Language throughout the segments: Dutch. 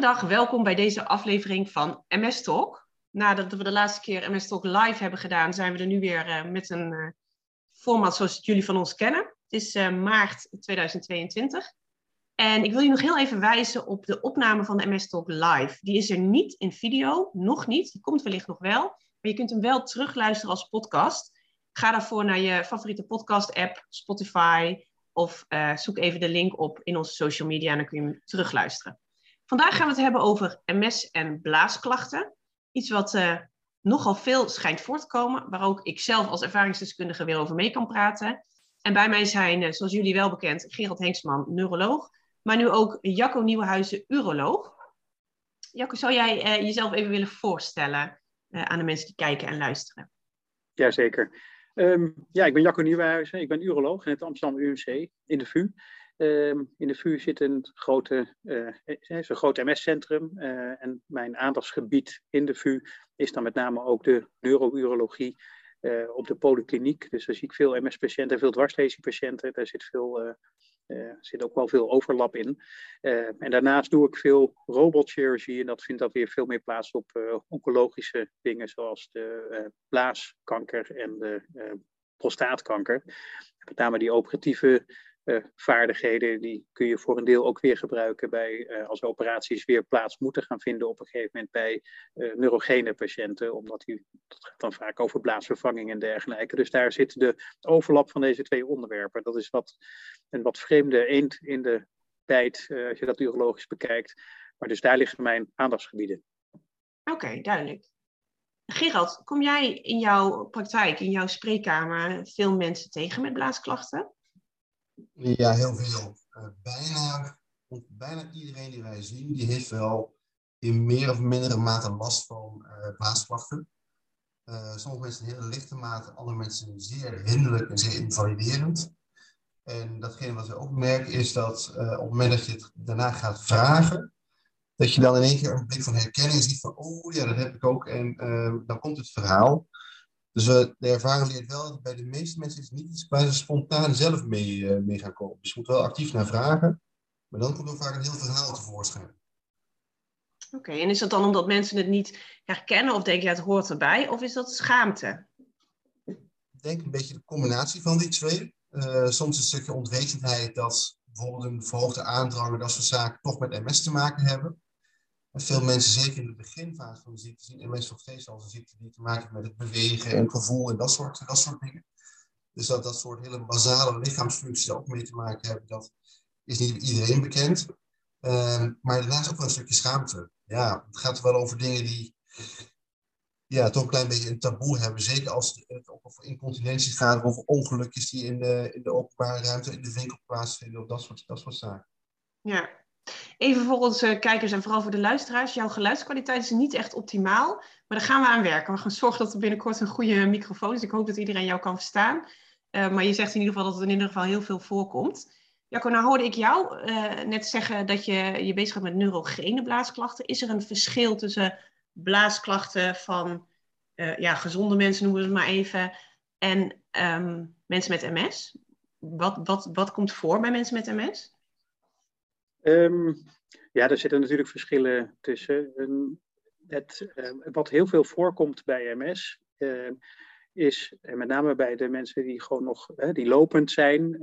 Goedendag, welkom bij deze aflevering van MS Talk. Nadat we de laatste keer MS Talk live hebben gedaan, zijn we er nu weer uh, met een uh, format zoals jullie van ons kennen. Het is uh, maart 2022. En ik wil je nog heel even wijzen op de opname van de MS Talk live. Die is er niet in video, nog niet. Die komt wellicht nog wel. Maar je kunt hem wel terugluisteren als podcast. Ga daarvoor naar je favoriete podcast-app, Spotify, of zoek even de link op in onze social media en dan kun je hem terugluisteren. Vandaag gaan we het hebben over MS en blaasklachten. Iets wat uh, nogal veel schijnt voor te komen, waar ook ik zelf als ervaringsdeskundige weer over mee kan praten. En bij mij zijn, uh, zoals jullie wel bekend, Gerald Henksman, neuroloog, maar nu ook Jacco Nieuwenhuizen, uroloog. Jacco, zou jij uh, jezelf even willen voorstellen aan de mensen die kijken en luisteren? Jazeker. Um, ja, ik ben Jacco Nieuwenhuizen, ik ben uroloog in het Amsterdam UMC in de VU. Ehm, in de VU zit een, grote, uh, een groot MS-centrum uh, en mijn aandachtsgebied in de VU is dan met name ook de neurourologie op de polykliniek. Dus daar zie ik veel MS-patiënten, veel dwarslesiepatiënten. Daar zit, veel, zit ook wel veel overlap in. en daarnaast doe ik veel robotchirurgie en dat vindt dan weer veel meer plaats op oncologische dingen zoals de blaaskanker en de prostaatkanker. Met name die operatieve vaardigheden, die kun je voor een deel ook weer gebruiken bij, uh, als operaties weer plaats moeten gaan vinden op een gegeven moment bij uh, neurogene patiënten, omdat die, gaat dan vaak over blaasvervanging en dergelijke. Dus daar zit de overlap van deze twee onderwerpen. Dat is wat, een wat vreemde eend in de bijt, als je dat urologisch bekijkt. Maar dus daar liggen mijn aandachtsgebieden. Oké, duidelijk. Gerald, kom jij in jouw praktijk, in jouw spreekkamer, veel mensen tegen met blaasklachten? Ja, heel veel. Uh, bijna, bijna iedereen die wij zien, die heeft wel in meer of mindere mate last van. Uh, sommige mensen in hele lichte mate, andere mensen zeer hinderlijk en zeer invaliderend. En datgene wat we ook merken is dat op het moment dat je het daarna gaat vragen, dat je dan in één keer een blik van herkenning ziet van, oh ja, dat heb ik ook. En dan komt het verhaal. Dus uh, de ervaring leert wel dat bij de meeste mensen is niet iets waar ze spontaan zelf mee, uh, mee gaan komen. Dus je moet wel actief naar vragen, maar dan komt er vaak een heel verhaal tevoorschijn. Oké, okay, en is dat dan omdat mensen het niet herkennen of denken, ja, het hoort erbij, of is dat schaamte? Ik denk een beetje de combinatie van die twee. Uh, soms een stukje onwetendheid dat bijvoorbeeld een verhoogde aandrang en dat soort zaken toch met MS te maken hebben. En veel mensen, zeker in de beginfase van de ziekte, zien MS nog steeds als een ziekte die te maken heeft met het bewegen en gevoel en dat soort, dat soort dingen. Dus dat dat soort hele basale lichaamsfuncties ook mee te maken hebben, dat is niet iedereen bekend. Um, maar daarnaast ook wel een stukje schaamte. Ja, het gaat wel over dingen die ja, toch een klein beetje een taboe hebben. Zeker als het over incontinentie gaat, of over ongelukjes die in de, in de openbare ruimte, in de winkel plaatsvinden, of dat soort, dat soort zaken. Ja, Even voor onze kijkers en vooral voor de luisteraars. Jouw geluidskwaliteit is niet echt optimaal. Maar daar gaan we aan werken. We gaan zorgen dat er binnenkort een goede microfoon is. Ik hoop dat iedereen jou kan verstaan. Uh, maar je zegt in ieder geval dat het in ieder geval heel veel voorkomt. Jacco, nou hoorde ik jou uh, net zeggen dat je je bezig gaat met neurogene blaasklachten. Is er een verschil tussen blaasklachten van uh, ja, gezonde mensen, noemen we het maar even, en um, mensen met MS? Wat, wat, wat komt voor bij mensen met MS? Um, ja, er zitten natuurlijk verschillen tussen. Het, uh, wat heel veel voorkomt bij MS uh, is, en met name bij de mensen die gewoon nog die lopend zijn,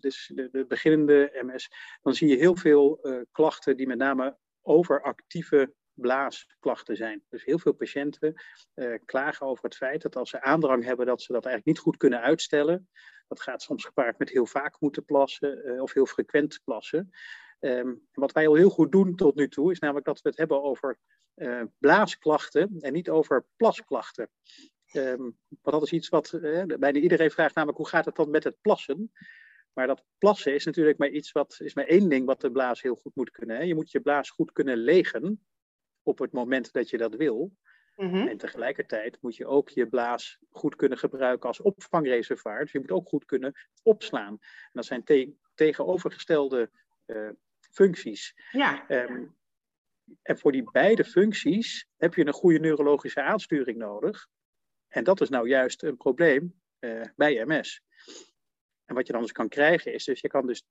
dus de, de, beginnende MS, dan zie je heel veel eh, klachten die met name overactieve blaasklachten zijn. Dus heel veel patiënten uh, klagen over het feit dat als ze aandrang hebben, dat ze dat eigenlijk niet goed kunnen uitstellen. Dat gaat soms gepaard met heel vaak moeten plassen uh, of heel frequent plassen. Um, wat wij al heel goed doen tot nu toe, is namelijk dat we het hebben over uh, blaasklachten en niet over plasklachten. Um, want dat is iets wat uh, bijna iedereen vraagt, namelijk hoe gaat het dan met het plassen? Maar dat plassen is natuurlijk maar iets wat, is maar één ding wat de blaas heel goed moet kunnen. Hè? Je moet je blaas goed kunnen legen op het moment dat je dat wil. Mm-hmm. En tegelijkertijd moet je ook je blaas goed kunnen gebruiken als opvangreservoir. Dus je moet ook goed kunnen opslaan. En dat zijn te- tegenovergestelde uh, functies. Ja. Um, en voor die beide functies heb je een goede neurologische aansturing nodig. En dat is nou juist een probleem uh, bij MS. En wat je dan dus kan krijgen is, dus je kan dus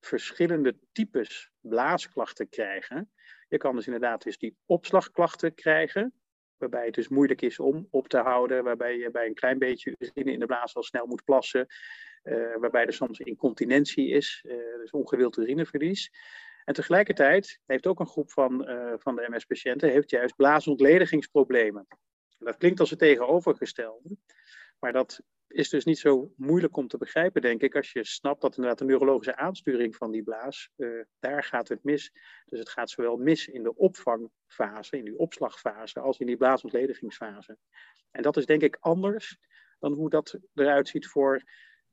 verschillende types blaasklachten krijgen. Je kan dus inderdaad dus die opslagklachten krijgen, waarbij het dus moeilijk is om op te houden, waarbij je bij een klein beetje urine in de blaas al snel moet plassen, waarbij er soms incontinentie is, uh, dus ongewild urineverlies. En tegelijkertijd heeft ook een groep van, uh, van de MS-patiënten juist blaasonttledigingsproblemen. Dat klinkt als het tegenovergestelde, maar dat is dus niet zo moeilijk om te begrijpen, denk ik, als je snapt dat inderdaad de neurologische aansturing van die blaas, daar gaat het mis. Dus het gaat zowel mis in de opvangfase, in die opslagfase, als in die blaasonttledigingsfase. En dat is denk ik anders dan hoe dat eruit ziet voor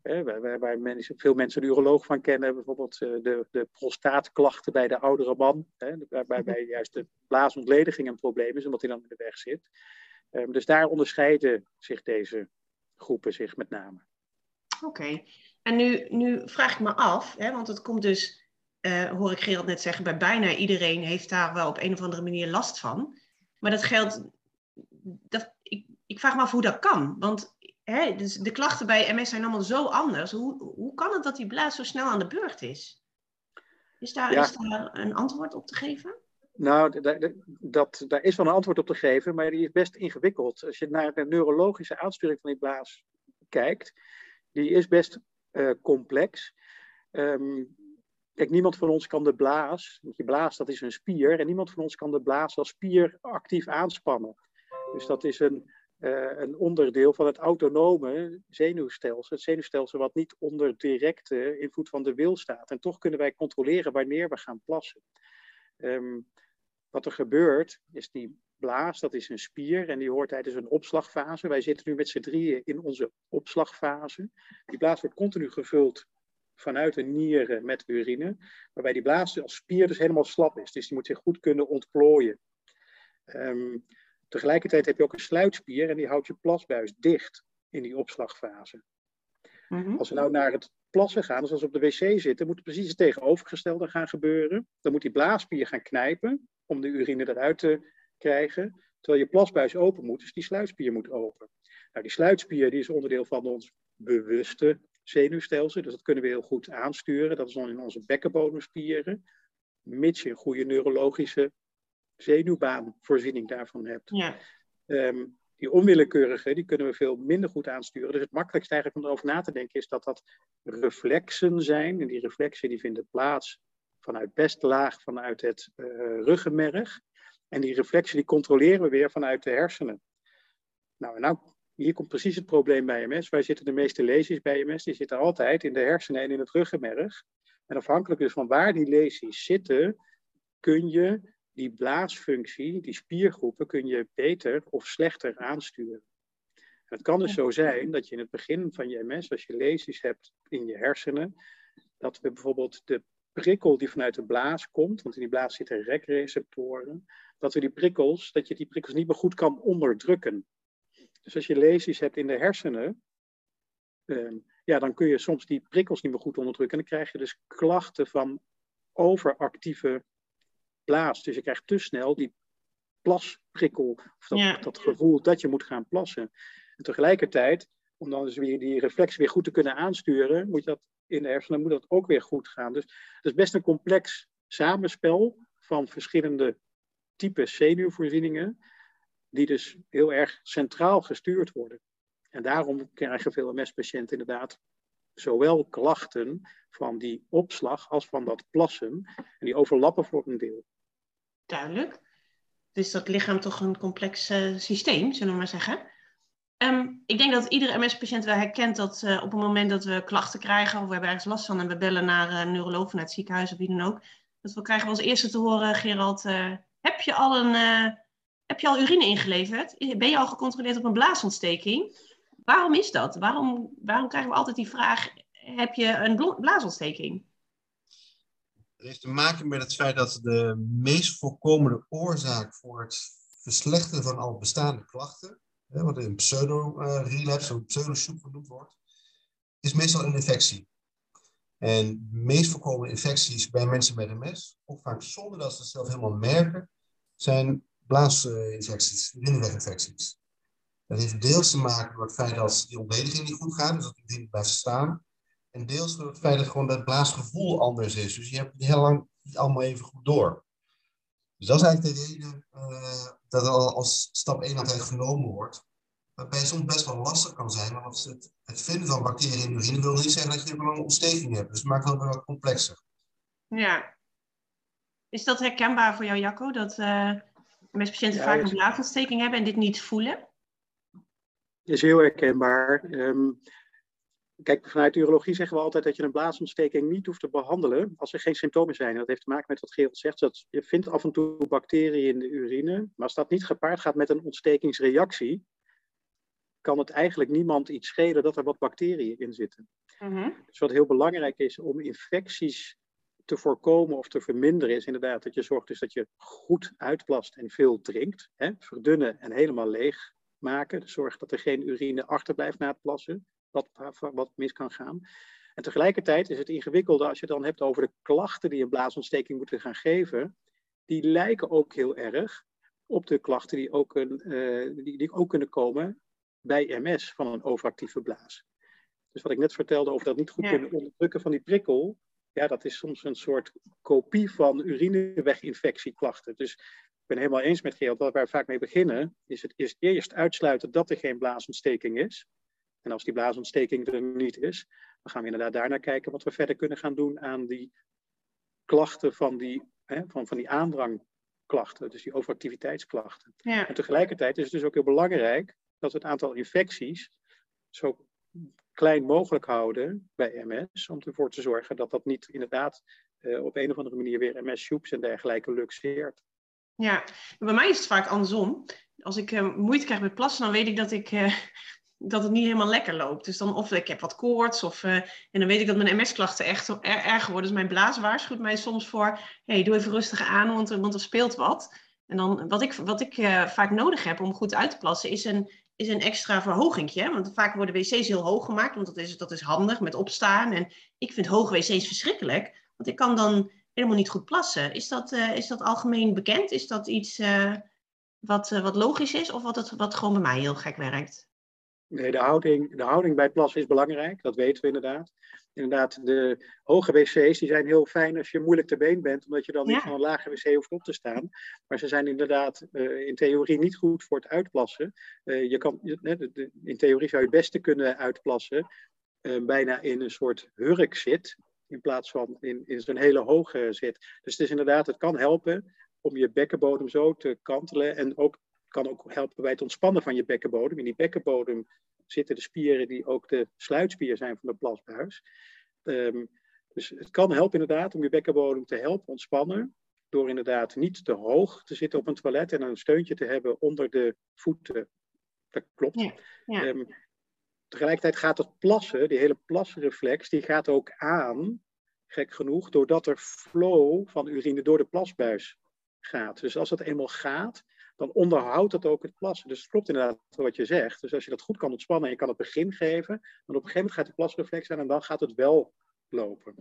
waar, waar, mensen, veel mensen een uroloog van kennen, bijvoorbeeld uh, de, de prostaatklachten bij de oudere man, hè, waarbij juist de blaasontlediging een probleem is, omdat hij dan in de weg zit. Um, dus daar onderscheiden zich deze groepen zich met name. Oké, en nu, nu vraag ik me af, hè, want het komt dus, uh, hoor ik Gerald net zeggen, bij bijna iedereen heeft daar wel op een of andere manier last van. Maar dat geldt, dat, ik, ik vraag me af hoe dat kan. Want hè, dus de klachten bij MS zijn allemaal zo anders. Hoe, hoe kan het dat die blaas zo snel aan de beurt is? Is daar, is daar een antwoord op te geven? Nou, dat, daar is wel een antwoord op te geven, maar die is best ingewikkeld. Als je naar de neurologische aansturing van die blaas kijkt, die is best uh, complex. Um, kijk, niemand van ons kan de blaas, want je blaas dat is een spier, en niemand van ons kan de blaas als spier actief aanspannen. Dus dat is een, een onderdeel van het autonome zenuwstelsel. Het zenuwstelsel wat niet onder directe invloed van de wil staat. En toch kunnen wij controleren wanneer we gaan plassen. Um, wat er gebeurt, is die blaas, dat is een spier en die hoort tijdens een opslagfase. Wij zitten nu met z'n drieën in onze opslagfase. Die blaas wordt continu gevuld vanuit de nieren met urine, waarbij die blaas als spier dus helemaal slap is. Dus die moet zich goed kunnen ontplooien. Um, tegelijkertijd heb je ook een sluitspier en die houdt je plasbuis dicht in die opslagfase. Mm -hmm. Als we nou naar het plassen gaan, dus als we op de wc zitten, moet precies het tegenovergestelde gaan gebeuren. Dan moet die blaasspier gaan knijpen om de urine eruit te krijgen, terwijl je plasbuis open moet, dus die sluitspier moet open. Nou, die sluitspier die is onderdeel van ons bewuste zenuwstelsel, dus dat kunnen we heel goed aansturen. Dat is dan in onze bekkenbodemspieren, mits je een goede neurologische zenuwbaanvoorziening daarvan hebt. Ja. Um, die onwillekeurige, die kunnen we veel minder goed aansturen. Dus het makkelijkste eigenlijk om erover na te denken is dat dat reflexen zijn. En die reflexen die vinden plaats vanuit best laag, vanuit het uh, ruggenmerg. En die reflexen die controleren we weer vanuit de hersenen. Nou, en nou, hier komt precies het probleem bij MS. Wij zitten de meeste lesies bij MS, die zitten altijd in de hersenen en in het ruggenmerg. En afhankelijk dus van waar die lesies zitten, kun je die blaasfunctie, die spiergroepen, kun je beter of slechter aansturen. En het kan dus zo zijn dat je in het begin van je MS, als je lesies hebt in je hersenen, dat we bijvoorbeeld de prikkel die vanuit de blaas komt, want in die blaas zitten rekreceptoren, dat we die prikkels, dat je die prikkels niet meer goed kan onderdrukken. Dus als je lesies hebt in de hersenen, uh, ja, dan kun je soms die prikkels niet meer goed onderdrukken. En dan krijg je dus klachten van overactieve Dus je krijgt te snel die plasprikkel, of dat, ja. dat gevoel dat je moet gaan plassen. En tegelijkertijd, om dan dus weer die reflex weer goed te kunnen aansturen, moet je dat in de hersenen moet dat ook weer goed gaan. Dus het is best een complex samenspel van verschillende types zenuwvoorzieningen, die dus heel erg centraal gestuurd worden. En daarom krijgen veel MS-patiënten inderdaad zowel klachten van die opslag als van dat plassen. En die overlappen voor een deel. Duidelijk. Dus dat lichaam toch een complex uh, systeem, zullen we maar zeggen. Um, ik denk dat iedere MS-patiënt wel herkent dat uh, op het moment dat we klachten krijgen of we hebben ergens last van en we bellen naar een neuroloog vanuit het ziekenhuis of wie dan ook, dat we krijgen als eerste te horen, Gerald, heb je al een heb je al urine ingeleverd? Ben je al gecontroleerd op een blaasontsteking? Waarom is dat? Waarom, waarom krijgen we altijd die vraag, heb je een blaasontsteking? Het heeft te maken met het feit dat de meest voorkomende oorzaak voor het verslechteren van al bestaande klachten, hè, wat een pseudo-relapse, uh, pseudo-soep genoemd wordt, is meestal een infectie. En de meest voorkomende infecties bij mensen met MS, ook vaak zonder dat ze het zelf helemaal merken, zijn blaasinfecties, urineweginfecties. Dat heeft deels te maken met het feit dat die ontlediging niet goed gaat, dus dat die urine blijft staan. En deels door het feit dat gewoon dat blaasgevoel anders is. Dus je hebt het heel lang niet allemaal even goed door. Dus dat is eigenlijk de reden dat er al als stap 1 altijd genomen wordt. Waarbij het soms best wel lastig kan zijn, want het, het vinden van bacteriën in de urine wil niet zeggen dat je een ontsteking hebt. Dus het maakt het wel wat complexer. Ja. Is dat herkenbaar voor jou, Jacco? Dat uh, MS-patiënten vaak een blaasontsteking hebben en dit niet voelen? Is heel herkenbaar. Um, kijk, vanuit urologie zeggen we altijd dat je een blaasontsteking niet hoeft te behandelen als er geen symptomen zijn. dat heeft te maken met wat Gerald zegt. Dat je vindt af en toe bacteriën in de urine, maar als dat niet gepaard gaat met een ontstekingsreactie, kan het eigenlijk niemand iets schelen dat er wat bacteriën in zitten. Mhm. Dus wat heel belangrijk is om infecties te voorkomen of te verminderen, is inderdaad dat je zorgt dus dat je goed uitplast en veel drinkt. Hè? Verdunnen en helemaal leeg maken. Dus zorg dat er geen urine achterblijft na het plassen, wat, wat mis kan gaan. En tegelijkertijd is het ingewikkelde als je het dan hebt over de klachten die een blaasontsteking moeten gaan geven. Die lijken ook heel erg op de klachten die ook, een, uh, die, die ook kunnen komen bij MS van een overactieve blaas. Dus wat ik net vertelde over dat niet goed kunnen onderdrukken van die prikkel, ja, dat is soms een soort kopie van urineweginfectieklachten. Dus ik ben helemaal eens met Gerald, waar we vaak mee beginnen, is het is eerst uitsluiten dat er geen blaasontsteking is. En als die blaasontsteking er niet is, dan gaan we inderdaad daarnaar kijken wat we verder kunnen gaan doen aan die klachten van die, hè, van, van die aandrangklachten, dus die overactiviteitsklachten. Ja. En tegelijkertijd is het dus ook heel belangrijk dat we het aantal infecties zo klein mogelijk houden bij MS, om ervoor te zorgen dat dat niet inderdaad uh, op een of andere manier weer MS-soeps en dergelijke luxeert. Ja, bij mij is het vaak andersom. Als ik uh, moeite krijg met plassen, dan weet ik dat, ik, uh, dat het niet helemaal lekker loopt. Dus dan of ik heb wat koorts, of, en dan weet ik dat mijn MS-klachten echt er, erger worden. Dus mijn blaas waarschuwt mij soms voor, hey, doe even rustig aan, want, want er speelt wat. En dan, wat ik, wat ik vaak nodig heb om goed uit te plassen, is een is een extra verhoging. Want vaak worden wc's heel hoog gemaakt, want dat is, dat is handig met opstaan. En ik vind hoge wc's verschrikkelijk, want ik kan dan helemaal niet goed plassen. Is dat, uh, is dat algemeen bekend? Is dat iets wat, wat logisch is of wat, het, wat gewoon bij mij heel gek werkt? Nee, de houding, de houding bij plassen is belangrijk, dat weten we inderdaad inderdaad, de hoge wc's die zijn heel fijn als je moeilijk te been bent, omdat je dan niet van een lage wc hoeft op te staan. Maar ze zijn inderdaad uh, in theorie niet goed voor het uitplassen. Uh, je kan, in theorie zou je het beste kunnen uitplassen uh, bijna in een soort hurk zit, in plaats van in, in zo'n hele hoge zit. Dus het is inderdaad, het kan helpen om je bekkenbodem zo te kantelen en ook kan ook helpen bij het ontspannen van je bekkenbodem. In die bekkenbodem zitten de spieren die ook de sluitspier zijn van de plasbuis. Um, dus het kan helpen inderdaad om je bekkenbodem te helpen ontspannen. Door inderdaad niet te hoog te zitten op een toilet en een steuntje te hebben onder de voeten. Dat klopt. Ja, ja. Um, tegelijkertijd gaat het plassen, die hele plasreflex, die gaat ook aan, gek genoeg, doordat er flow van urine door de plasbuis gaat. Dus als het eenmaal gaat, dan onderhoudt het ook het plassen. Dus het klopt inderdaad wat je zegt. Dus als je dat goed kan ontspannen en je kan het begin geven, dan op een gegeven moment gaat de plasreflex aan en dan gaat het wel lopen.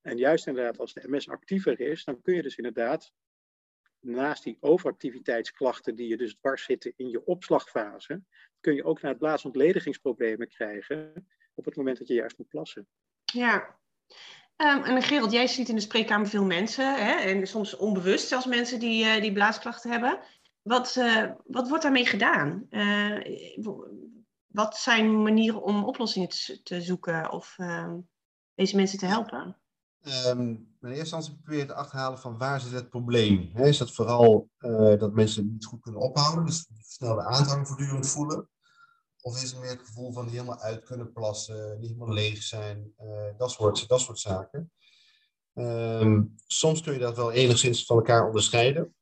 En juist inderdaad, als de MS actiever is, dan kun je dus inderdaad naast die overactiviteitsklachten die je dus dwars zitten in je opslagfase, kun je ook naar het blaasontledigingsproblemen krijgen op het moment dat je juist moet plassen. Ja. Um, en Gerald, jij ziet in de spreekkamer veel mensen, hè, en soms onbewust zelfs mensen die, uh, die blaasklachten hebben. Wat, uh, wat wordt daarmee gedaan? Uh, wat zijn manieren om oplossingen te, te zoeken of uh, deze mensen te helpen? Um, in eerste instantie probeer je te achterhalen van waar zit het probleem. He, is dat vooral dat mensen niet goed kunnen ophouden, dus snel de aandrang voortdurend voelen? Of is het meer het gevoel van helemaal uit kunnen plassen, niet helemaal leeg zijn, dat, soort, dat soort zaken? Um, soms kun je dat wel enigszins van elkaar onderscheiden.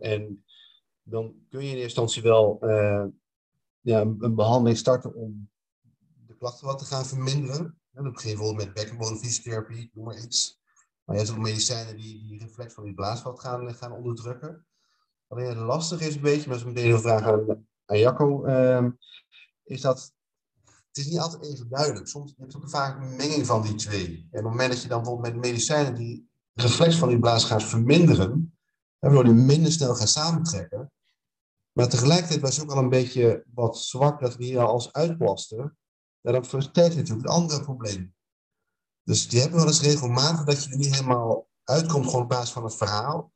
En dan kun je in eerste instantie wel uh, ja, een behandeling starten om de klachten wat te gaan verminderen. En dan begin je bijvoorbeeld met bekkenbodemfysiotherapie, noem maar iets. Maar je hebt ook medicijnen die die reflex van die blaasveld gaan, gaan onderdrukken. Alleen het lastige is een beetje, maar dat is meteen een vraag aan, Jacco, uh, is dat het is niet altijd even duidelijk. Soms heb je ook vaak een menging van die twee. En op het moment dat je dan bijvoorbeeld met medicijnen die reflex van die blaas gaat verminderen, waardoor die minder snel gaan samentrekken, maar tegelijkertijd was het ook al een beetje wat zwak dat we hier als uitplasten. En dan versterkt natuurlijk het andere probleem. Dus die hebben wel eens regelmatig dat je er niet helemaal uitkomt, gewoon op basis van het verhaal.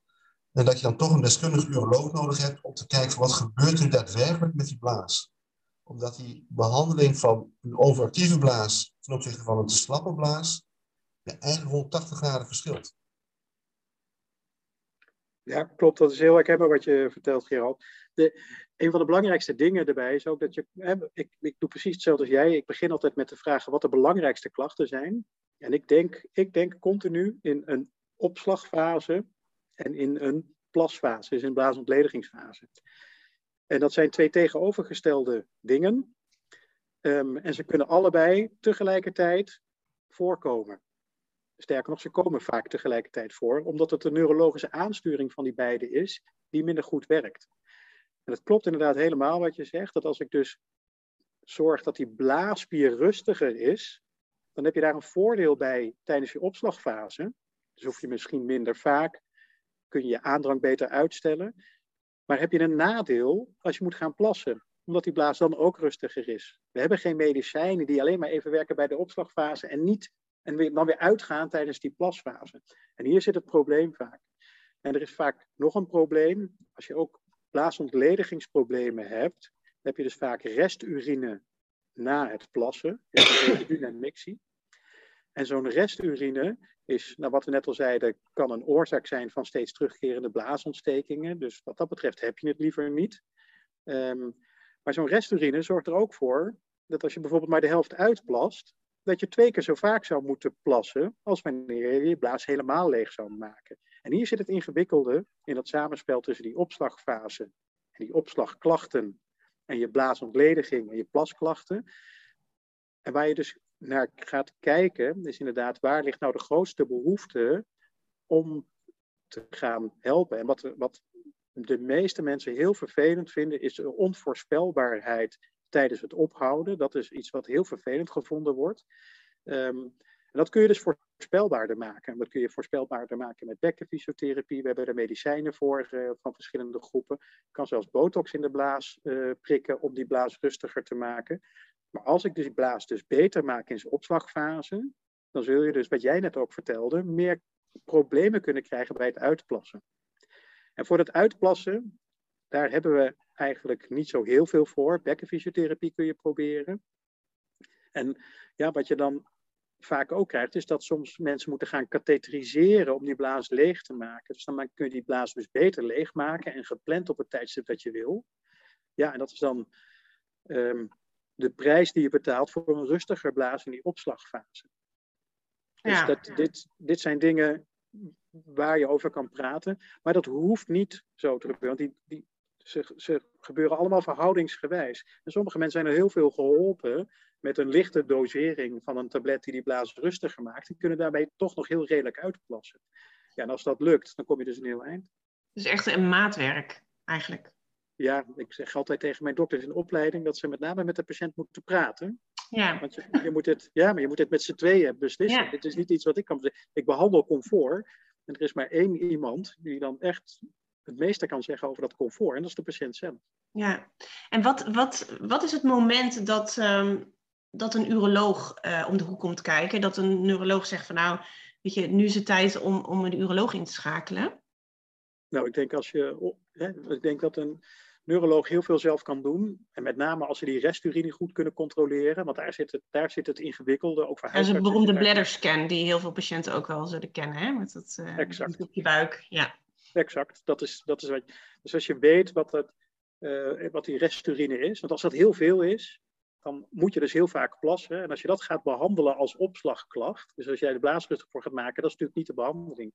En dat je dan toch een deskundige uroloog nodig hebt om te kijken wat gebeurt er daadwerkelijk met die blaas. Omdat die behandeling van een overactieve blaas ten opzichte van een te slappe blaas ja, eigenlijk 180 graden verschilt. Ja, klopt. Dat is heel herkenbaar wat je vertelt, Gerald. De, een van de belangrijkste dingen erbij is ook dat je. Hè, ik, ik doe precies hetzelfde als jij. Ik begin altijd met de vragen wat de belangrijkste klachten zijn. En ik denk, ik denk continu in een opslagfase en in een plasfase, dus in een blaasonttledigingsfase. En dat zijn twee tegenovergestelde dingen. Um, en ze kunnen allebei tegelijkertijd voorkomen. Sterker nog, ze komen vaak tegelijkertijd voor, omdat het de neurologische aansturing van die beide is die minder goed werkt. En het klopt inderdaad helemaal wat je zegt, dat als ik dus zorg dat die blaasspier rustiger is, dan heb je daar een voordeel bij tijdens je opslagfase. Dus hoef je misschien minder vaak, kun je je aandrang beter uitstellen. Maar heb je een nadeel als je moet gaan plassen, omdat die blaas dan ook rustiger is. We hebben geen medicijnen die alleen maar even werken bij de opslagfase en niet en dan weer uitgaan tijdens die plasfase. En hier zit het probleem vaak. En er is vaak nog een probleem. Als je ook blaasonttledigingsproblemen hebt, dan heb je dus vaak resturine na het plassen. Je hebt en mixie. En zo'n resturine is, nou wat we net al zeiden, kan een oorzaak zijn van steeds terugkerende blaasontstekingen. Dus wat dat betreft heb je het liever niet. Um, maar zo'n resturine zorgt er ook voor dat als je bijvoorbeeld maar de helft uitplast, dat je twee keer zo vaak zou moeten plassen als wanneer je je blaas helemaal leeg zou maken. En hier zit het ingewikkelde in dat samenspel tussen die opslagfase en die opslagklachten en je blaasontlediging en je plasklachten. En waar je dus naar gaat kijken, is inderdaad waar ligt nou de grootste behoefte om te gaan helpen. En wat, wat de meeste mensen heel vervelend vinden, is de onvoorspelbaarheid tijdens het ophouden. Dat is iets wat heel vervelend gevonden wordt. Um, en dat kun je dus voorspelbaarder maken. Dat kun je voorspelbaarder maken met bekkenfysiotherapie. We hebben er medicijnen voor uh, van verschillende groepen. Je kan zelfs botox in de blaas uh, prikken om die blaas rustiger te maken. Maar als ik die blaas dus beter maak in zijn opslagfase, dan zul je dus, wat jij net ook vertelde, meer problemen kunnen krijgen bij het uitplassen. En voor het uitplassen, daar hebben we eigenlijk niet zo heel veel voor. Bekkenfysiotherapie kun je proberen. En ja, wat je dan vaak ook krijgt, is dat soms mensen moeten gaan katheteriseren om die blaas leeg te maken. Dus dan kun je die blaas dus beter leegmaken en gepland op het tijdstip dat je wil. Ja, en dat is dan um, de prijs die je betaalt voor een rustiger blaas in die opslagfase. Dus ja. dat, dit, dit zijn dingen waar je over kan praten. Maar dat hoeft niet zo te gebeuren. Want die, die, ze, ze gebeuren allemaal verhoudingsgewijs. En sommige mensen zijn er heel veel geholpen met een lichte dosering van een tablet die die blaas rustiger maakt. Die kunnen daarbij toch nog heel redelijk uitplassen. Ja, en als dat lukt, dan kom je dus een heel eind. Dus echt een maatwerk, eigenlijk. Ja, ik zeg altijd tegen mijn dokters in de opleiding dat ze met name met de patiënt moeten praten. Ja. Want je, je moet het, ja, maar je moet het met z'n tweeën beslissen. Het is niet iets wat ik kan Ik behandel comfort. En er is maar één iemand die dan echt het meeste kan zeggen over dat comfort. En dat is de patiënt zelf. Ja, en wat, wat, wat is het moment dat, um, dat een uroloog uh, om de hoek komt kijken? Dat een neuroloog zegt van nou, weet je, nu is het tijd om, om een uroloog in te schakelen? Nou, ik denk, als je, hè, ik denk dat een neuroloog heel veel zelf kan doen. En met name als ze die resturine goed kunnen controleren. Want daar zit het, daar zit het ingewikkelde. Ook voor dat is een beroemde bladderscan die heel veel patiënten ook wel zullen kennen. Hè? Met dat uh, exact. op je buik. Ja. Exact. Dat is, dat is wat, dus als je weet wat, het, uh, wat die resturine is. Want als dat heel veel is, dan moet je dus heel vaak plassen. En als je dat gaat behandelen als opslagklacht. Dus als jij de blaas rustig voor gaat maken, dat is natuurlijk niet de behandeling.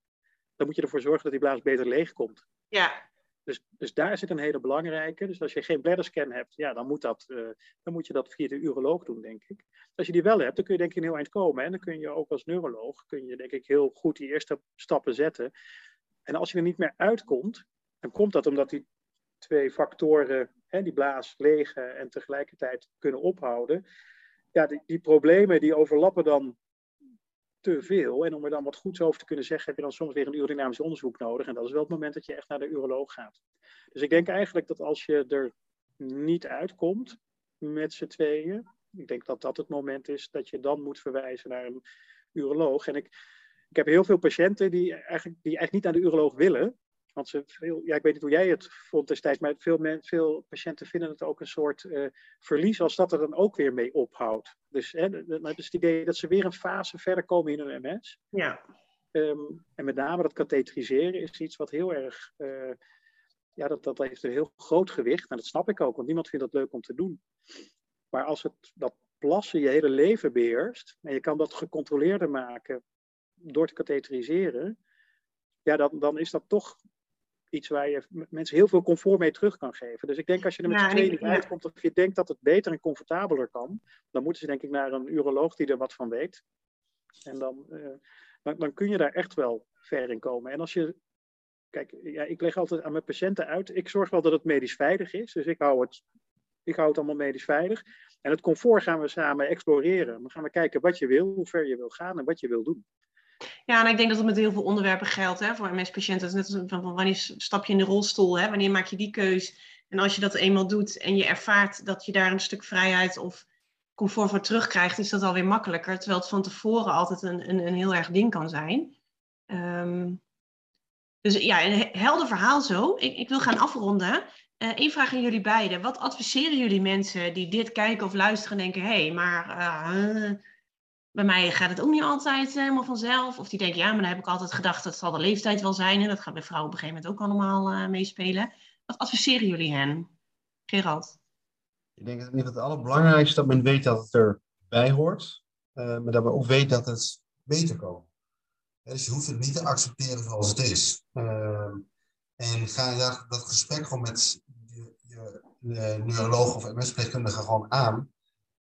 Dan moet je ervoor zorgen dat die blaas beter leeg komt. Ja, dus, dus daar zit een hele belangrijke. Dus als je geen bladderscan hebt, ja, dan, moet dat, uh, dan moet je dat via de uroloog doen, denk ik. Als je die wel hebt, dan kun je denk ik een heel eind komen. En dan kun je ook als neuroloog, kun je denk ik heel goed die eerste stappen zetten. En als je er niet meer uitkomt, dan komt dat omdat die twee factoren, hè, die blaas legen en tegelijkertijd kunnen ophouden. Ja, die, die problemen die overlappen dan te veel. En om er dan wat goeds over te kunnen zeggen, heb je dan soms weer een urodynamisch onderzoek nodig. En dat is wel het moment dat je echt naar de uroloog gaat. Dus ik denk eigenlijk dat als je er niet uitkomt met z'n tweeën, ik denk dat dat het moment is dat je dan moet verwijzen naar een uroloog. En ik, ik heb heel veel patiënten die eigenlijk, die eigenlijk niet naar de uroloog willen, Want ze veel, ja, ik weet niet hoe jij het vond destijds, maar veel, veel patiënten vinden het ook een soort uh, verlies als dat er dan ook weer mee ophoudt. Dus hè, dat is het idee dat ze weer een fase verder komen in hun MS. Ja. Um, en met name dat katheteriseren is iets wat heel erg, uh, ja, dat, dat heeft een heel groot gewicht. En dat snap ik ook, want niemand vindt dat leuk om te doen. Maar als het, dat plassen je hele leven beheerst, en je kan dat gecontroleerder maken door te katheteriseren, ja, dan, dan is dat toch iets waar je mensen heel veel comfort mee terug kan geven. Dus ik denk als je er met ja, z'n uitkomt of je denkt dat het beter en comfortabeler kan, dan moeten ze denk ik naar een uroloog die er wat van weet. En dan, uh, dan, dan, kun je daar echt wel ver in komen. En als je, kijk, ja, ik leg altijd aan mijn patiënten uit, ik zorg wel dat het medisch veilig is. Dus ik hou het, ik hou het allemaal medisch veilig. En het comfort gaan we samen exploreren. Dan gaan we kijken wat je wil, hoe ver je wil gaan en wat je wil doen. Ja, en ik denk dat het met heel veel onderwerpen geldt hè, voor MS-patiënten. net als van, wanneer stap je in de rolstoel, hè, wanneer maak je die keus? En als je dat eenmaal doet en je ervaart dat je daar een stuk vrijheid of comfort voor terugkrijgt, is dat alweer makkelijker. Terwijl het van tevoren altijd een, een, een heel erg ding kan zijn. Um, dus ja, een helder verhaal zo. Ik, ik wil gaan afronden. Eén uh, vraag aan jullie beiden. Wat adviseren jullie mensen die dit kijken of luisteren en denken: hé, hey, maar uh, bij mij gaat het ook niet altijd helemaal vanzelf. Of die denken, ja, maar dan heb ik altijd gedacht, dat zal de leeftijd wel zijn. En dat gaat bij vrouwen op een gegeven moment ook allemaal uh, meespelen. Wat adviseren jullie hen? Gerald? Ik denk dat het allerbelangrijkste dat men weet dat het erbij hoort. Uh, maar dat men ook weet dat het beter kan. Dus je hoeft het niet te accepteren zoals het is. Uh, en ga dat, dat gesprek gewoon met je, je, neuroloog of MS-verpleegkundige gewoon aan.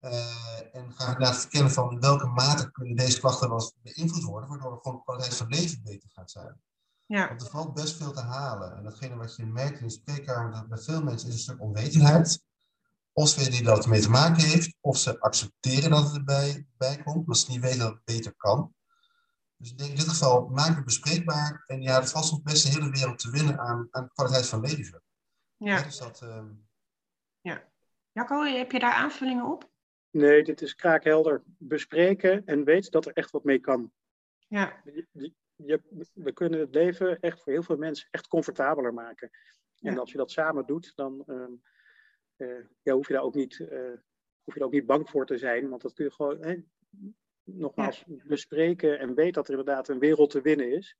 Uh, en ga inderdaad verkennen van welke mate kunnen deze klachten wel beïnvloed worden, waardoor de gewoon de kwaliteit van leven beter gaat zijn. Ja. Want er valt best veel te halen. En datgene wat je merkt in de spreekkamer, dat bij veel mensen is een stuk onwetendheid. Of ze weten niet dat het mee te maken heeft, of ze accepteren dat het erbij bij komt, omdat ze niet weten dat het beter kan. Dus ik denk in dit geval, maak het bespreekbaar. En ja, er valt nog best een hele wereld te winnen aan, aan kwaliteit van leven. Ja. Dus dat, uh... Ja. Jacco, heb je daar aanvullingen op? Nee, dit is kraakhelder. Bespreken en weet dat er echt wat mee kan. Ja. Je, je, we kunnen het leven echt voor heel veel mensen echt comfortabeler maken. En als je dat samen doet, dan uh, ja, hoef, je daar ook niet, uh, hoef je daar ook niet bang voor te zijn. Want dat kun je gewoon hè, nogmaals bespreken en weet dat er inderdaad een wereld te winnen is.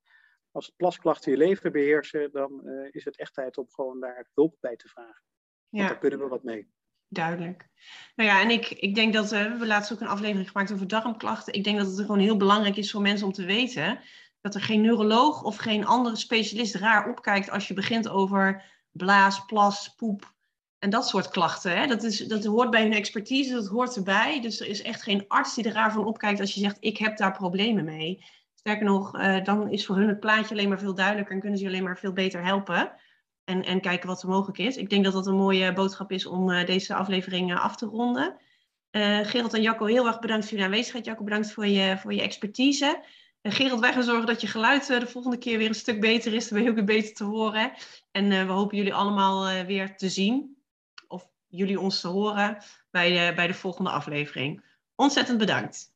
Als plasklachten je leven beheersen, dan uh, is het echt tijd om gewoon daar hulp bij te vragen. Want daar kunnen we wat mee. Duidelijk. Nou ja, en ik, ik denk dat uh, we hebben laatst ook een aflevering gemaakt over darmklachten. Ik denk dat het gewoon heel belangrijk is voor mensen om te weten dat er geen neuroloog of geen andere specialist raar opkijkt als je begint over blaas, plas, poep en dat soort klachten. Hè? Dat, is, dat hoort bij hun expertise, dat hoort erbij. Dus er is echt geen arts die er raar van opkijkt als je zegt, ik heb daar problemen mee. Sterker nog, uh, dan is voor hun het plaatje alleen maar veel duidelijker en kunnen ze je alleen maar veel beter helpen en, en kijken wat er mogelijk is. Ik denk dat dat een mooie boodschap is om uh, deze aflevering uh, af te ronden. Uh, Gerald en Jacco, heel erg bedankt voor jullie aanwezigheid. Jacco, bedankt voor je, voor je expertise. Gerald, wij gaan zorgen dat je geluid de volgende keer weer een stuk beter is. Dan ben je ook weer beter te horen. En we hopen jullie allemaal weer te zien. Of jullie ons te horen bij de, bij de volgende aflevering. Ontzettend bedankt.